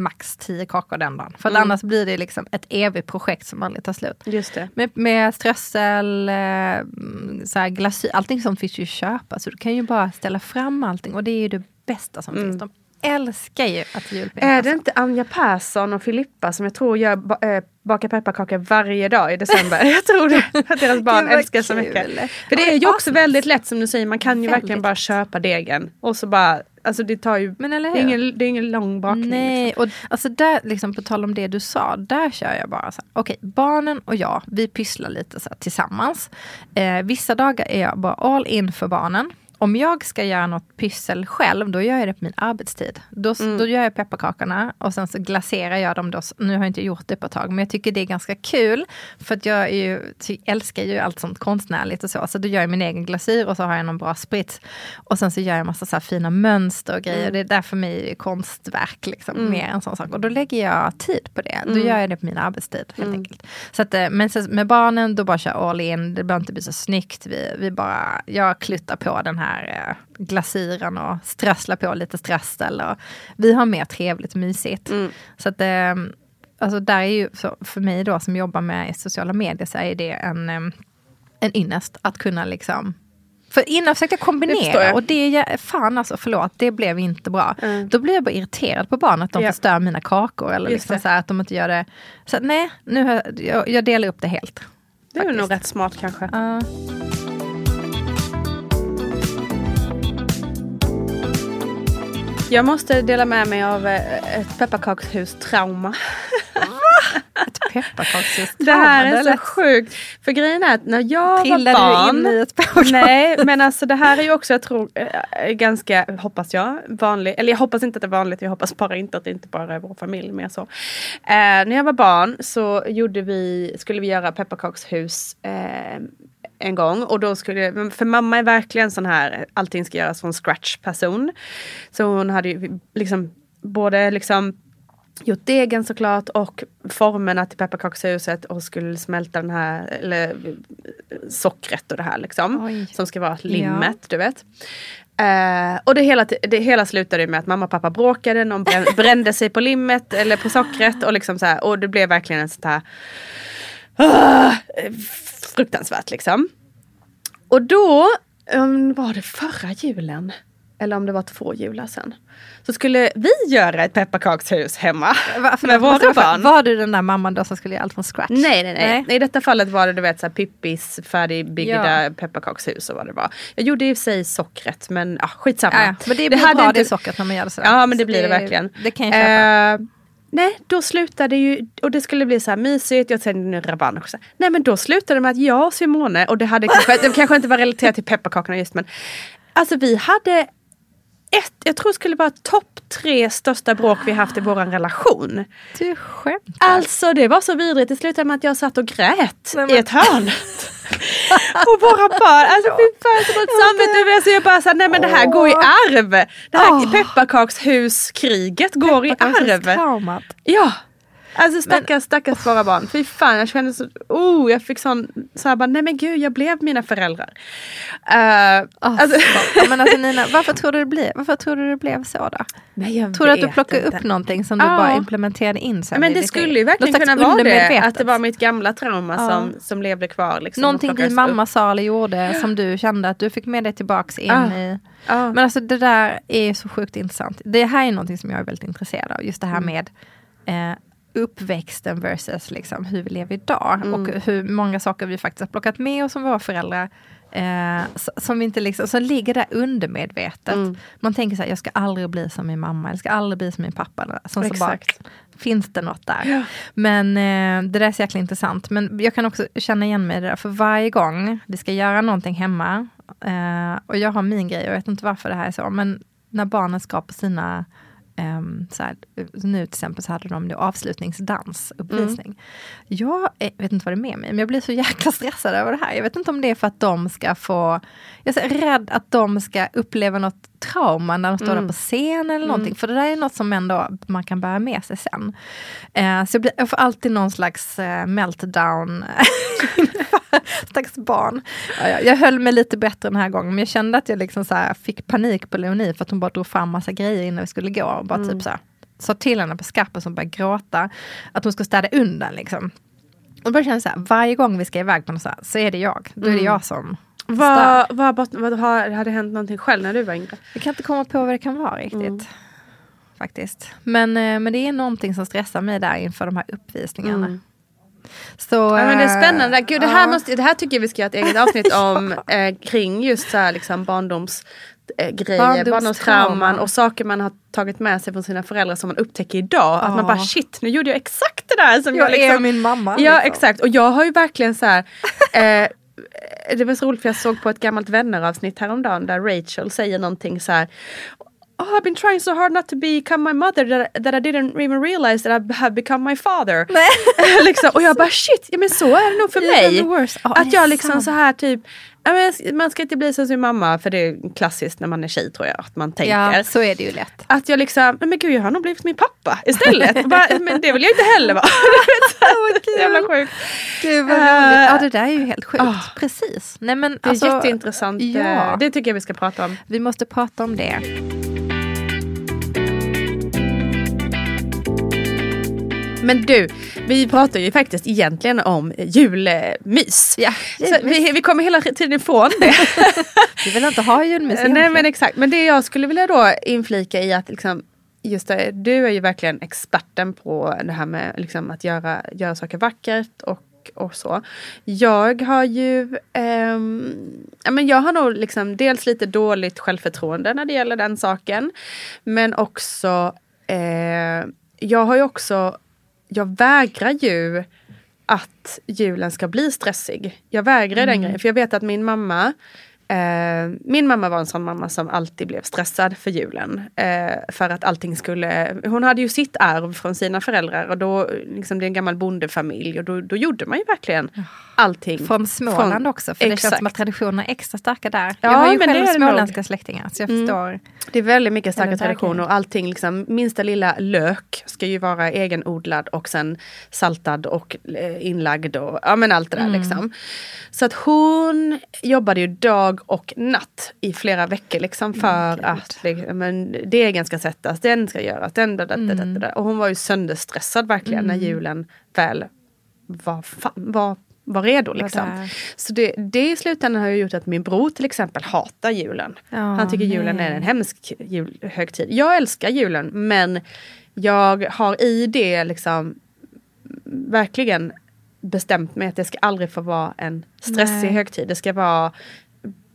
max 10 kakor den dagen. För Mm. annars blir det liksom ett evigt projekt som aldrig tar slut. Just det. Med, med strössel, eh, mm, så här glasyr, allting sånt finns ju att köpa. Så du kan ju bara ställa fram allting och det är ju det bästa som finns. De älskar ju att julpynta. Mm. Är det inte Anja Persson och Filippa som jag tror gör ba äh, bakar pepparkakor varje dag i december? Jag tror det. [LAUGHS] Att deras barn älskar så kul. mycket. Ja, För det är ju också väldigt lätt som du säger, man kan ju Väldigt verkligen bara köpa degen och så bara Alltså det tar ju, Men eller det är, hur? ingen, det är ingen lång bakning. Nej, Liksom. och alltså där, liksom, på tal om det du sa, där kör jag bara så här, okej, barnen och jag, vi pysslar lite så här, tillsammans. Eh, vissa dagar är jag bara all in för barnen. Om jag ska göra något pyssel själv, då gör jag det på min arbetstid. Då, då gör jag pepparkakorna och sen så glaserar jag dem. Då. Nu har jag inte gjort det på ett tag, men jag tycker det är ganska kul. För att jag ju, älskar ju allt sånt konstnärligt och så. Så då gör jag min egen glasyr och så har jag någon bra sprits. Och sen så gör jag massa så fina mönster och grejer. Det är där för mig konstverk, liksom, mer en sån sak. Och då lägger jag tid på det. Då gör jag det på min arbetstid helt enkelt. Så att, eh, men sen med barnen, då bara kör all in. Det behöver inte bli så snyggt. Vi, vi bara, jag kluttar på den här eh, glasyren och strösslar på lite strössel. Och vi har mer trevligt och mysigt. Så att, eh, alltså där är ju, för mig då som jobbar med sociala medier så är det en, eh, en ynnest att kunna liksom för innan försökte jag Det kombinera jag. och det, är- fan alltså förlåt, det blev inte bra. Mm. Då blir jag bara irriterad på barnen att de Ja. förstör mina kakor. Eller Just liksom det. så här, att de inte gör det. Så nej, nu jag- jag, delar upp det helt. det är nog rätt smart kanske. Ja. Jag måste dela med mig av eh, ett pepparkakshus-trauma. Ett pepparkakshus. Det här är så sjukt. För grejen är att när jag Trillade var barn. du in i ett pepparkakshus? Nej, men alltså det här är ju också, jag tror, eh, ganska, hoppas jag, vanligt. Eller jag hoppas inte att det är vanligt, jag hoppas bara inte att det inte bara är vår familj mer så. Eh, när jag var barn så gjorde vi, skulle vi göra pepparkakshus eh, en gång och då skulle, för mamma är verkligen sån här, allting ska göras från scratch person. Så hon hade ju liksom både liksom gjort degen såklart och formerna till pepparkakshuset och skulle smälta den här, eller sockret och det här liksom. Oj. Som ska vara limmet, du vet. Eh, och det hela, det hela slutade med att mamma och pappa bråkade, någon brän, [LAUGHS] brände sig på limmet eller på sockret och liksom så här, och det blev verkligen en sånt här ah, fruktansvärt liksom. Och då, um, var det förra julen? Eller om det var två jular sen. Så skulle vi göra ett pepparkakshus hemma. Va, med våra fråga, barn. Var du den där mamman då som skulle göra allt från scratch? Nej, nej, nej, Nej. I detta fallet var det du vet så här, Pippis färdigbyggda Ja. pepparkakshus och vad det var. Jag gjorde i och för sig sockret men ah, skitsamma. Ja, ja. Men det blir hade bra inte- det sockret när man gör det sådär. Ja men det Så blir det, verkligen. Det kan jag köpa. Eh, nej, då slutade ju, och det skulle bli så här mysigt, jag tänkte nu rabarber. Nej men då slutade det med att jag och Simone, och det hade kanske, det kanske inte var relaterat till pepparkakorna just men. Alltså vi hade ett, jag tror det skulle vara topp tre största bråk vi haft i vår relation. du skämtar. Alltså det var så vidrigt, det slutade med att jag satt och grät Nej, men- i ett hörn. [LAUGHS] och våra barn, alltså fy fan så dåligt samvete. Så jag bara såhär, nej men det här går i arv. Det här Åh. pepparkakshuskriget går i arv. Ja. Alltså stackars, stackars våra barn. Fy fan, jag kände så, oh, jag fick sån, så här bara, nej men gud, jag blev mina föräldrar. Uh, Oh, alltså, men alltså Nina, varför tror du det blev, varför tror du det blev så då? nej, jag Tror du att du plockade inte. upp någonting som du Ja. bara implementerade in sen? Men det skulle ju verkligen kunna vara det. Att det var mitt gamla trauma Ja. som, som levde kvar. Liksom, Någonting din mamma upp. sa eller gjorde som du kände att du fick med dig tillbaks in Ja. i. Ja. Men alltså det där är så sjukt intressant. Det här är någonting som jag är väldigt intresserad av. Just det här Mm. med eh, uppväxten versus liksom hur vi lever idag. Mm. Och hur många saker vi faktiskt har plockat med oss som våra föräldrar. Eh, som inte liksom, som ligger där undermedvetet. Mm. Man tänker så här, jag ska aldrig bli som min mamma, eller ska aldrig bli som min pappa. Som så bara, finns det något där? Men eh, det där är så jäkla intressant. Men jag kan också känna igen mig i det där, för varje gång vi ska göra någonting hemma, eh, och jag har min grej, och jag vet inte varför det här är så, men när barnen ska på sina ehm, så här, nu till exempel så hade de det avslutningsdans, uppvisning. Jag är, vet inte vad det är med mig, men jag blir så jäkla [LAUGHS] stressad över det här. Jag vet inte om det är för att de ska få, jag är rädd att de ska uppleva något trauma när de står där på scen eller någonting. För det där är något som ändå man kan bära med sig sen. Eh, så jag, blir, jag får alltid någon slags eh, meltdown. [LAUGHS] Stackars barn. Ja, ja, jag höll mig lite bättre den här gången, men jag kände att jag liksom så här fick panik på Leonie för att hon bara drog fram massa grejer innan vi skulle gå. Och bara typ så här, sa till henne på skarpen som började gråta, att hon skulle städa undan. Liksom. Och bara kände så här, varje gång vi ska iväg på något så, här, så är det jag. Då är det jag som. Vad, vad, vad, har, hade hänt någonting själv när du var yngre? Jag kan inte komma på vad det kan vara riktigt. Faktiskt. Men, eh, men det är någonting som stressar mig där inför de här uppvisningarna. Så, Ja, men det är eh, spännande. Gud, det, här ja. måste, det här tycker jag vi ska göra ett eget [LAUGHS] avsnitt om eh, kring just så här, liksom, barndoms barndomsgrejer, Barndomstrauman. barndomstrauman och saker man har tagit med sig från sina föräldrar som man upptäcker idag. Att man bara shit, nu gjorde jag exakt det där som jag, Jag är liksom... min mamma. Ja liksom. exakt och jag har ju verkligen så här [LAUGHS] eh, det var så roligt för jag såg på ett gammalt vänneravsnitt häromdagen där Rachel säger någonting så här Oh, I've been trying so hard not to become my mother that, that I didn't even realize that I have become my father. [LAUGHS] [LAUGHS] liksom, och jag bara shit, ja, men så är det nog för mig. Ja, att jag liksom sant. så här typ man ska inte bli som sin mamma för det är klassiskt när man är tjej tror jag att man tänker. Ja, så är det ju lätt. Att jag liksom, men gud jag har nog blivit min pappa istället. [LAUGHS] Bara, men det vill jag inte heller vara. så jävla sjukt. Gud vad roligt. Ja det där är ju helt sjukt. ah. Precis. Nej, men, Det är alltså, jätteintressant. Ja, eh, Det tycker jag vi ska prata om. vi måste prata om det. Men du, vi pratar ju faktiskt egentligen om julmys. Ja, Så vi, vi kommer hela tiden ifrån det. [LAUGHS] Vi vill inte ha julmys Nej egentligen. men exakt, men det jag skulle vilja då inflika i att liksom Just det, du är ju verkligen experten på det här med liksom att göra, göra saker vackert och, och så. Jag har ju, ja, men jag har nog liksom dels lite dåligt självförtroende när det gäller den saken. Men också, eh, jag har ju också, jag vägrar ju att julen ska bli stressig. Jag vägrar den grejen, för jag vet att min mamma Eh, min mamma var en sån mamma som alltid blev stressad för julen. Eh, för att allting skulle, hon hade ju sitt arv från sina föräldrar och då, liksom det är en gammal bondefamilj och då, då gjorde man ju verkligen allting. Från Småland från- också, för det känns som Exakt. att traditionerna är extra starka där. Ja, jag har ju men det själv är det nog. småländska släktingar, så jag Mm. förstår. Det är väldigt mycket starka traditioner och allting liksom, minsta lilla lök ska ju vara egenodlad och sen saltad och eh, inlagd och ja men allt det där Mm. liksom. Så att hon jobbade ju dag och natt i flera veckor liksom för att liksom, men, degen ska sättas, den ska göras, den da, da, da, da, da. Och hon var ju sönderstressad verkligen när julen väl var, var, var redo. Liksom. där. Så det, det i slutändan har ju gjort att min bror till exempel hatar julen. Ja, Han tycker julen nej. är en hemsk jul, högtid. Jag älskar julen men jag har i det liksom verkligen bestämt mig att det ska aldrig få vara en stressig Nej. högtid. Det ska vara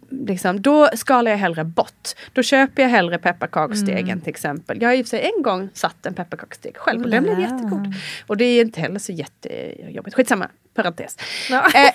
Liksom, då skalar jag hellre bort. Då köper jag hellre pepparkaksdegen Mm. till exempel. Jag har i och för sig en gång satt en pepparkaksdeg själv och Oh den blev jättegod. Och det är inte heller så jättejobbigt. Skitsamma, parentes. Ja. Eh,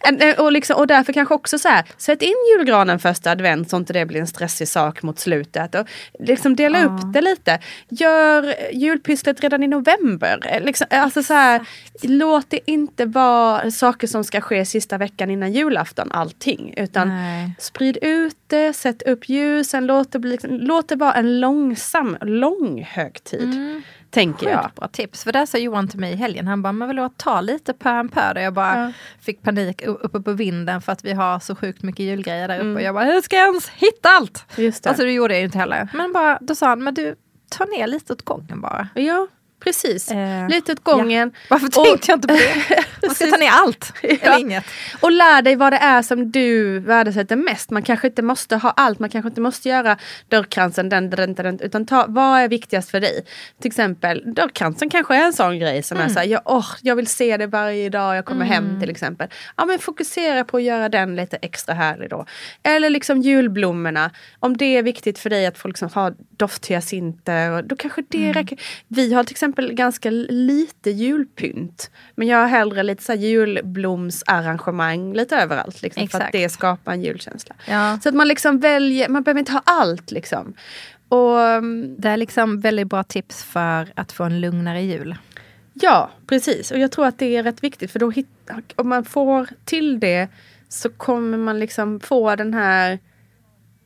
[LAUGHS] en- och, liksom, och därför kanske också så här, sätt in julgranen första advent så inte det blir en stressig sak mot slutet. Och liksom dela Ja. upp det lite. Gör julpysslet redan i november. Eh, Liksom, alltså så här, låt det inte vara saker som ska ske sista veckan innan julafton allting. Utan Nej. sprid ut det, sätt upp ljusen, låt det, bli, liksom, låt det vara en långsam, lång högtid. Tänker jag. Sjukt bra tips. För det sa Johan till mig i helgen. Han bara, men vill du ta lite pö om pö? Och Jag bara Ja. fick panik uppe på vinden för att vi har så sjukt mycket julgrejer där uppe. Mm. Och jag bara, hur ska jag ens hitta allt? Just det. Alltså det gjorde jag ju inte heller. Men bara, då sa han, men du, ta ner lite åt gången bara. Ja, precis. Eh, Lite åt gången. Varför Och- tänkte jag inte på det? [LAUGHS] Man ska ta ner allt, [LAUGHS] eller inget. Och lär dig vad det är som du värdesätter mest. Man kanske inte måste ha allt, man kanske inte måste göra dörrkransen, den, den, den, utan ta, vad är viktigast för dig? Till exempel, dörrkransen kanske är en sån grej som är så här, jag, oh, jag vill se det varje dag jag kommer hem till exempel. Ja men fokusera på att göra den lite extra härlig då. Eller liksom julblommorna, om det är viktigt för dig att få liksom ha dofthyacinter, då kanske det räcker. Vi har till exempel ganska lite julpynt. Men jag har hellre lite så julblomsarrangemang lite överallt. Liksom, för att det skapar en julkänsla. Ja. Så att man liksom väljer, man behöver inte ha allt liksom. Och mm, Det är liksom väldigt bra tips för att få en lugnare jul. ja, precis. Och jag tror att det är rätt viktigt för då hit, om man får till det så kommer man liksom få den här,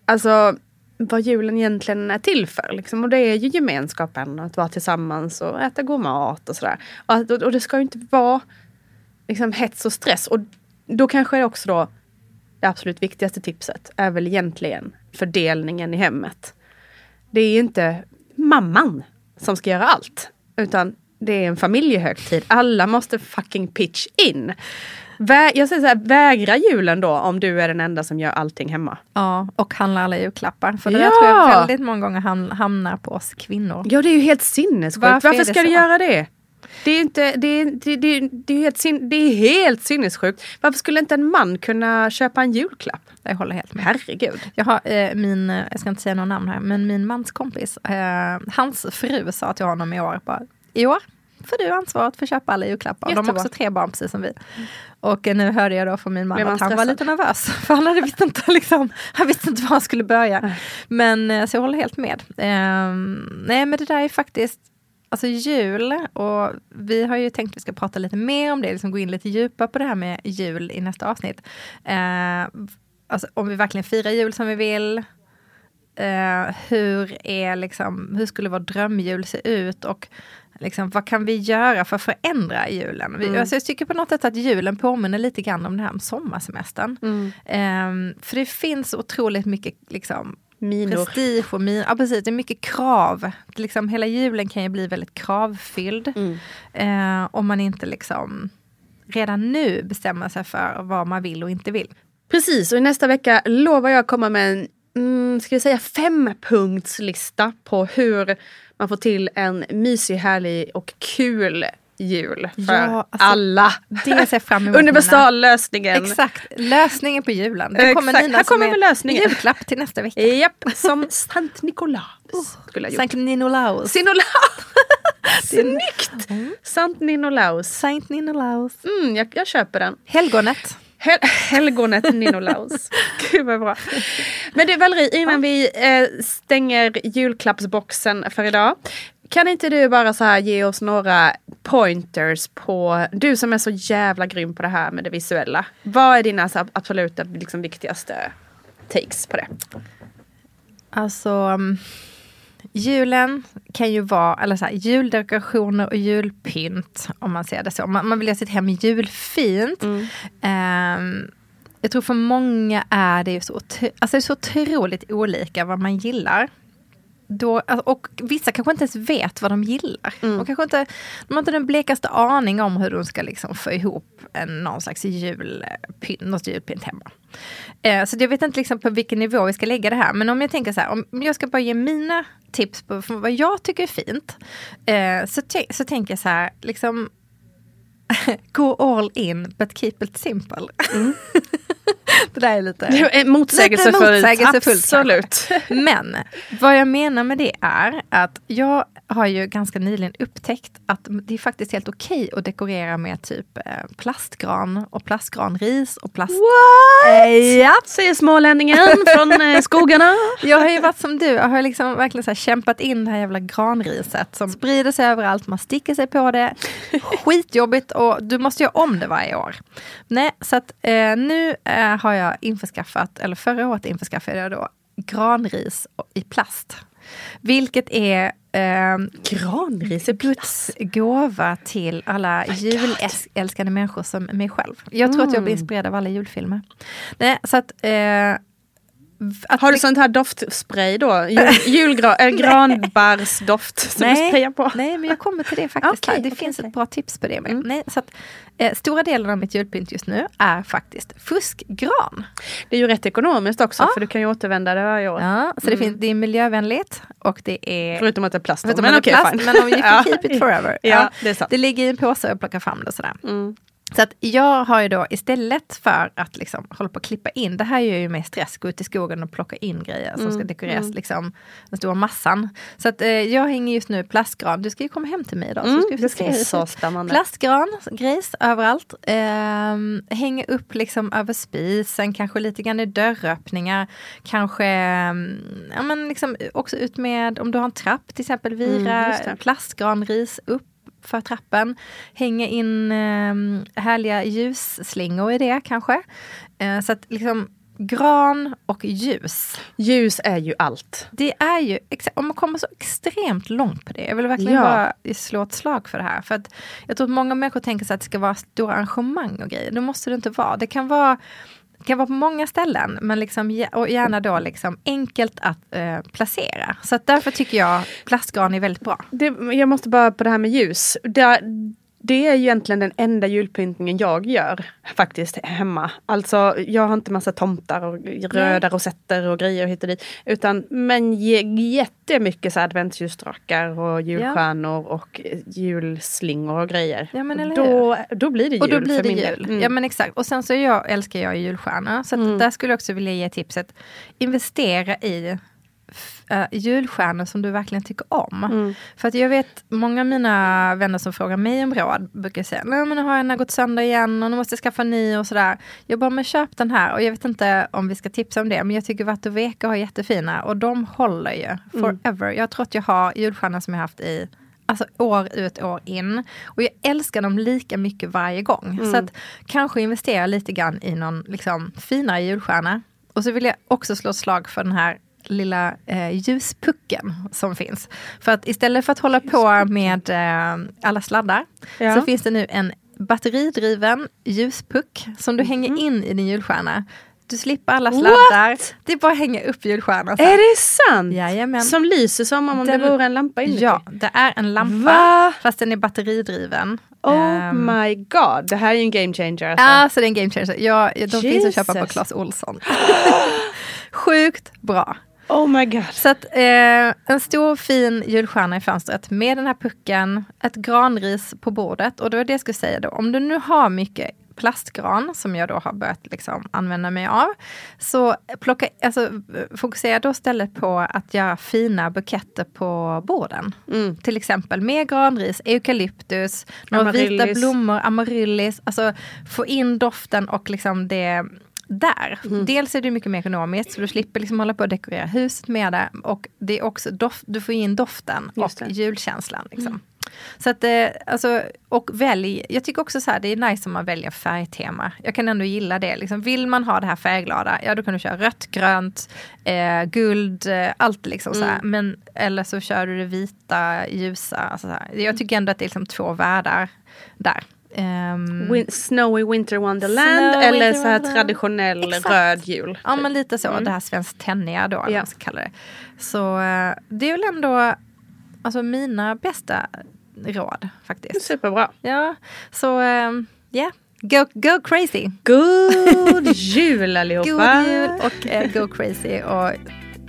alltså vad julen egentligen är till för. Liksom. Och det är ju gemenskapen, att vara tillsammans och äta god mat och sådär. Och, och det ska ju inte vara liksom, hets och stress. Och då kanske det också då det absolut viktigaste tipset är väl egentligen fördelningen i hemmet. Det är ju inte mamman som ska göra allt. Utan det är en familjehögtid. Alla måste fucking pitch in. Vä- jag säger så här, vägra julen då om du är den enda som gör allting hemma. Ja, och handla alla julklappar. För det Ja! där tror jag väldigt många gånger ham- hamnar på oss kvinnor. Ja det är ju helt sinnessjukt. Varför Varför, är ska du så? göra det? Det är, inte, det, är, det, det, det, är helt sin, det är helt sinnessjukt. Varför skulle inte en man kunna köpa en julklapp? Jag håller helt med. Herregud. Jag har eh, min, jag ska inte säga några namn här, men min mans kompis, eh, hans fru sa till honom i år, bara, i år får du ansvaret för att köpa alla julklappar. De har också tre barn precis som vi. Och nu hörde jag då från min man att han var lite nervös. [LAUGHS] För han hade visste inte, liksom, han visste inte var han skulle börja. Men eh, så jag håller helt med. Eh, nej men det där är faktiskt Alltså jul, och vi har ju tänkt att vi ska prata lite mer om det, liksom gå in lite djupare på det här med jul i nästa avsnitt. Eh, alltså om vi verkligen firar jul som vi vill, eh, hur, är liksom, hur skulle vår drömjul se ut och liksom, vad kan vi göra för att förändra julen? Vi, mm. alltså jag tycker på något sätt att julen påminner lite grann om det här med sommarsemestern. Mm. Eh, för det finns otroligt mycket liksom, Minor. Prestige och min, ja precis, det är mycket krav. Liksom, hela julen kan ju bli väldigt kravfylld. Mm. Eh, om man inte liksom redan nu bestämmer sig för vad man vill och inte vill. Precis, och i nästa vecka lovar jag komma med en mm, ska vi säga fempunktslista på hur man får till en mysig, härlig och kul jul för ja, alltså, alla. Det ser fram emot. [LAUGHS] Universallösningen. Exakt, lösningen på julen. Det kommer Exakt. Nina Här kommer med lösningen. julklapp till nästa vecka. Japp, [LAUGHS] som Sankt Nikolaus. Oh, Sankt Ninolaus. Sinolaus. [LAUGHS] Snyggt! Mm. Sankt Ninolaus. Sankt Ninolaus. Mm, jag, jag köper den. Helgonet. Hel helgonet Ninolaus. Gud vad bra. Men du Valerie, innan vi eh, stänger julklappsboxen för idag. Kan inte du bara så här ge oss några pointers på, du som är så jävla grym på det här med det visuella. Vad är dina så, absoluta liksom, viktigaste takes på det? Alltså, um, julen kan ju vara, eller så här, juldekorationer och julpynt om man ser det så. Man, man vill göra sitt hem julfint. Mm. Um, jag tror för många är det ju så, alltså det är så otroligt olika vad man gillar då, alltså, och vissa kanske inte ens vet vad de gillar. Mm. Och kanske inte, de har inte den blekaste aning om hur de ska liksom få ihop en, någon slags julpynt, något julpynt hemma. Eh, så jag vet inte liksom på vilken nivå vi ska lägga det här. Men om jag tänker så här, om jag ska bara ge mina tips på vad jag tycker är fint. Eh, så, så tänker jag så här, liksom [LAUGHS] Go all in but keep it simple. Mm. [LAUGHS] det där är lite motsägelsefullt. motsägelsefullt Absolut. [LAUGHS] Men vad jag menar med det är att jag har ju ganska nyligen upptäckt att det är faktiskt helt okej okay att dekorera med typ eh, plastgran och plastgranris och plast... What? Eh, ja. Säger smålänningen från eh, skogarna. Jag har ju varit som du, jag har liksom verkligen så kämpat in det här jävla granriset som sprider sig överallt, man sticker sig på det. Skitjobbigt och du måste göra om det varje år. Nej, så att eh, nu eh, har jag införskaffat, eller förra året införskaffade jag då granris i plast. Vilket är eh, Granris Guds gåva till alla oh julälskande människor som mig själv. Jag tror mm. att jag blir mm. inspirerad av alla julfilmer. Nej, så att, eh, har du sånt här doftspray då? Jul, [LAUGHS] julgra, äh, som nej, du sprayar på? Nej, men jag kommer till det faktiskt. okay, det okay, finns okay. ett bra tips på det. Mm. Nej, så att, eh, stora delen av mitt julpynt just nu är faktiskt fuskgran. Det är ju rätt ekonomiskt också ja. för du kan ju återvända det varje år. Ja, så mm. det, finns, det är miljövänligt och det är... Förutom att det är plast. men, men, okay, plast, men om you [LAUGHS] can keep it forever. ja, ja, det, är sant. det ligger i en påse och plockar fram det sådär. Mm. Så att jag har ju då istället för att liksom hålla på att klippa in, det här gör ju mig stress, gå ut i skogen och plocka in grejer som ska mm, dekoreras, mm. liksom den stora massan. Så att eh, jag hänger just nu plastgran, du ska ju komma hem till mig idag. Mm, så ska det ska bli så spännande. Plastgran, grejs överallt. Eh, hänger upp liksom över spisen, kanske lite grann i dörröppningar. Kanske mm, ja, men liksom också ut med, om du har en trapp till exempel, vira mm, plastgran, ris upp för trappen. Hänga in eh, härliga ljusslingor i det kanske. Eh, så att liksom gran och ljus. Ljus är ju allt. Det är ju, om man kommer så extremt långt på det. Jag vill verkligen ja. bara slå ett slag för det här. För att jag tror att många människor tänker sig att det ska vara stora arrangemang och grejer. Det måste det inte vara. Det kan vara kan vara på många ställen, men liksom, och gärna då liksom enkelt att eh, placera. Så att därför tycker jag plastgran är väldigt bra. Det, jag måste bara på det här med ljus. Det, det är ju egentligen den enda julpyntningen jag gör faktiskt hemma. Alltså jag har inte massa tomtar och röda rosetter och grejer hit och dit. Utan men jättemycket så adventsljusdrakar och julstjärnor ja. och julslingor och grejer. Ja, men eller då, då blir det jul Och då blir för det min jul. Mm. Ja men exakt. Och sen så jag, älskar jag julstjärnor. Så mm. där skulle jag också vilja ge tipset. Investera i uh, julstjärnor som du verkligen tycker om. Mm. För att jag vet många av mina vänner som frågar mig om råd brukar säga, nej men nu har en gått sönder igen och nu måste jag skaffa ny och sådär. Jag bara, men köp den här och jag vet inte om vi ska tipsa om det, men jag tycker Vatt och Veka har jättefina och de håller ju mm. forever. Mm. Jag tror att jag har julstjärnor som jag haft i Alltså år ut år in. Och jag älskar dem lika mycket varje gång. Mm. Så att kanske investera lite grann i någon liksom, finare julstjärna. Och så vill jag också slå slag för den här lilla eh, ljuspucken som finns. För att istället för att hålla på med eh, alla sladdar ja. så finns det nu en batteridriven ljuspuck som du mm. hänger in i din julstjärna. Du slipper alla sladdar. What? Det är bara att hänga upp julstjärnan. Är det sant? Jajamän. Som lyser som om den, det vore en lampa inuti? Ja, det är en lampa. Va? Fast den är batteridriven. Oh um, my god, det här är ju en game changer. Alltså. Alltså det är en game changer. Ja, de Jesus. finns att köpa på Clas Olsson. [GASPS] Sjukt bra. Oh my god. Så att, eh, en stor fin julstjärna i fönstret med den här pucken, ett granris på bordet. Och det var det jag skulle säga då, om du nu har mycket plastgran som jag då har börjat liksom använda mig av. Så plocka, alltså, fokusera då istället på att göra fina buketter på borden. Mm. Till exempel med granris, eukalyptus, några vita blommor, amaryllis. Alltså få in doften och liksom det där. Mm. Dels är det mycket mer ekonomiskt, så du slipper liksom hålla på att dekorera huset med det. Och det är också doft, du får in doften och julkänslan. Liksom. Mm. Så att, eh, alltså, och välj, jag tycker också så här, det är nice om man väljer färgtema. Jag kan ändå gilla det. Liksom. Vill man ha det här färgglada, ja då kan du köra rött, grönt, eh, guld, eh, allt liksom mm. så här. Mm. Men, eller så kör du det vita, ljusa. Alltså. Jag tycker ändå att det är liksom två världar där. Um, Win Snowy Winter Wonderland Snow eller Winter så här traditionell Exakt. röd jul. Ja men lite så, mm. det här svenskt tenniga då, ja. man ska kalla det. Så uh, det är väl ändå alltså, mina bästa råd faktiskt. Superbra. Ja, så ja. Um, yeah. Go, go crazy! God [LAUGHS] jul allihopa! God jul och uh, go crazy och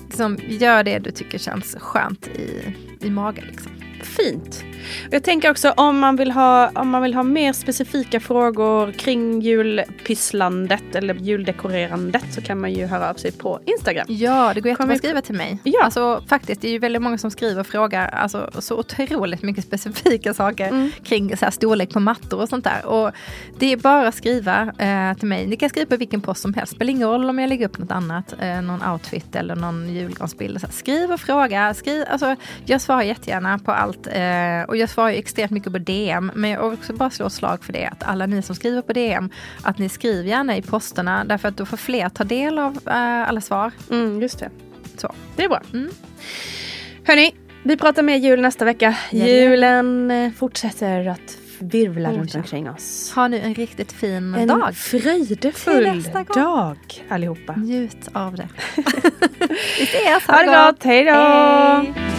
liksom, gör det du tycker känns skönt i, i magen. Liksom. Fint. Jag tänker också om man vill ha, om man vill ha mer specifika frågor kring julpysslandet eller juldekorerandet så kan man ju höra av sig på Instagram. Ja, det går jättebra att skriva till mig. Ja. Alltså faktiskt, det är ju väldigt många som skriver och frågar alltså, så otroligt mycket [LAUGHS] specifika saker mm. kring så här, storlek på mattor och sånt där. Och det är bara att skriva eh, till mig. Ni kan skriva på vilken post som helst. Spelar ingen roll om jag lägger upp något annat, eh, någon outfit eller någon julgransbild. Skriv och fråga. Skriv, alltså, jag svarar jättegärna på allt. Eh, och jag svarar ju extremt mycket på DM, men jag vill också bara slå slag för det att alla ni som skriver på DM, att ni skriver gärna i posterna därför att då får fler ta del av uh, alla svar. Mm, just det. Så. Det är bra. Mm. Hörni, vi pratar mer jul nästa vecka. Julen eh, fortsätter att virvla runt omkring oss. Ha nu en riktigt fin en dag. En fröjdefull dag allihopa. Njut av det. [LAUGHS] vi ses, ha, ha det gott. Hej då!